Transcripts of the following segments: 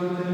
good.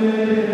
Amen.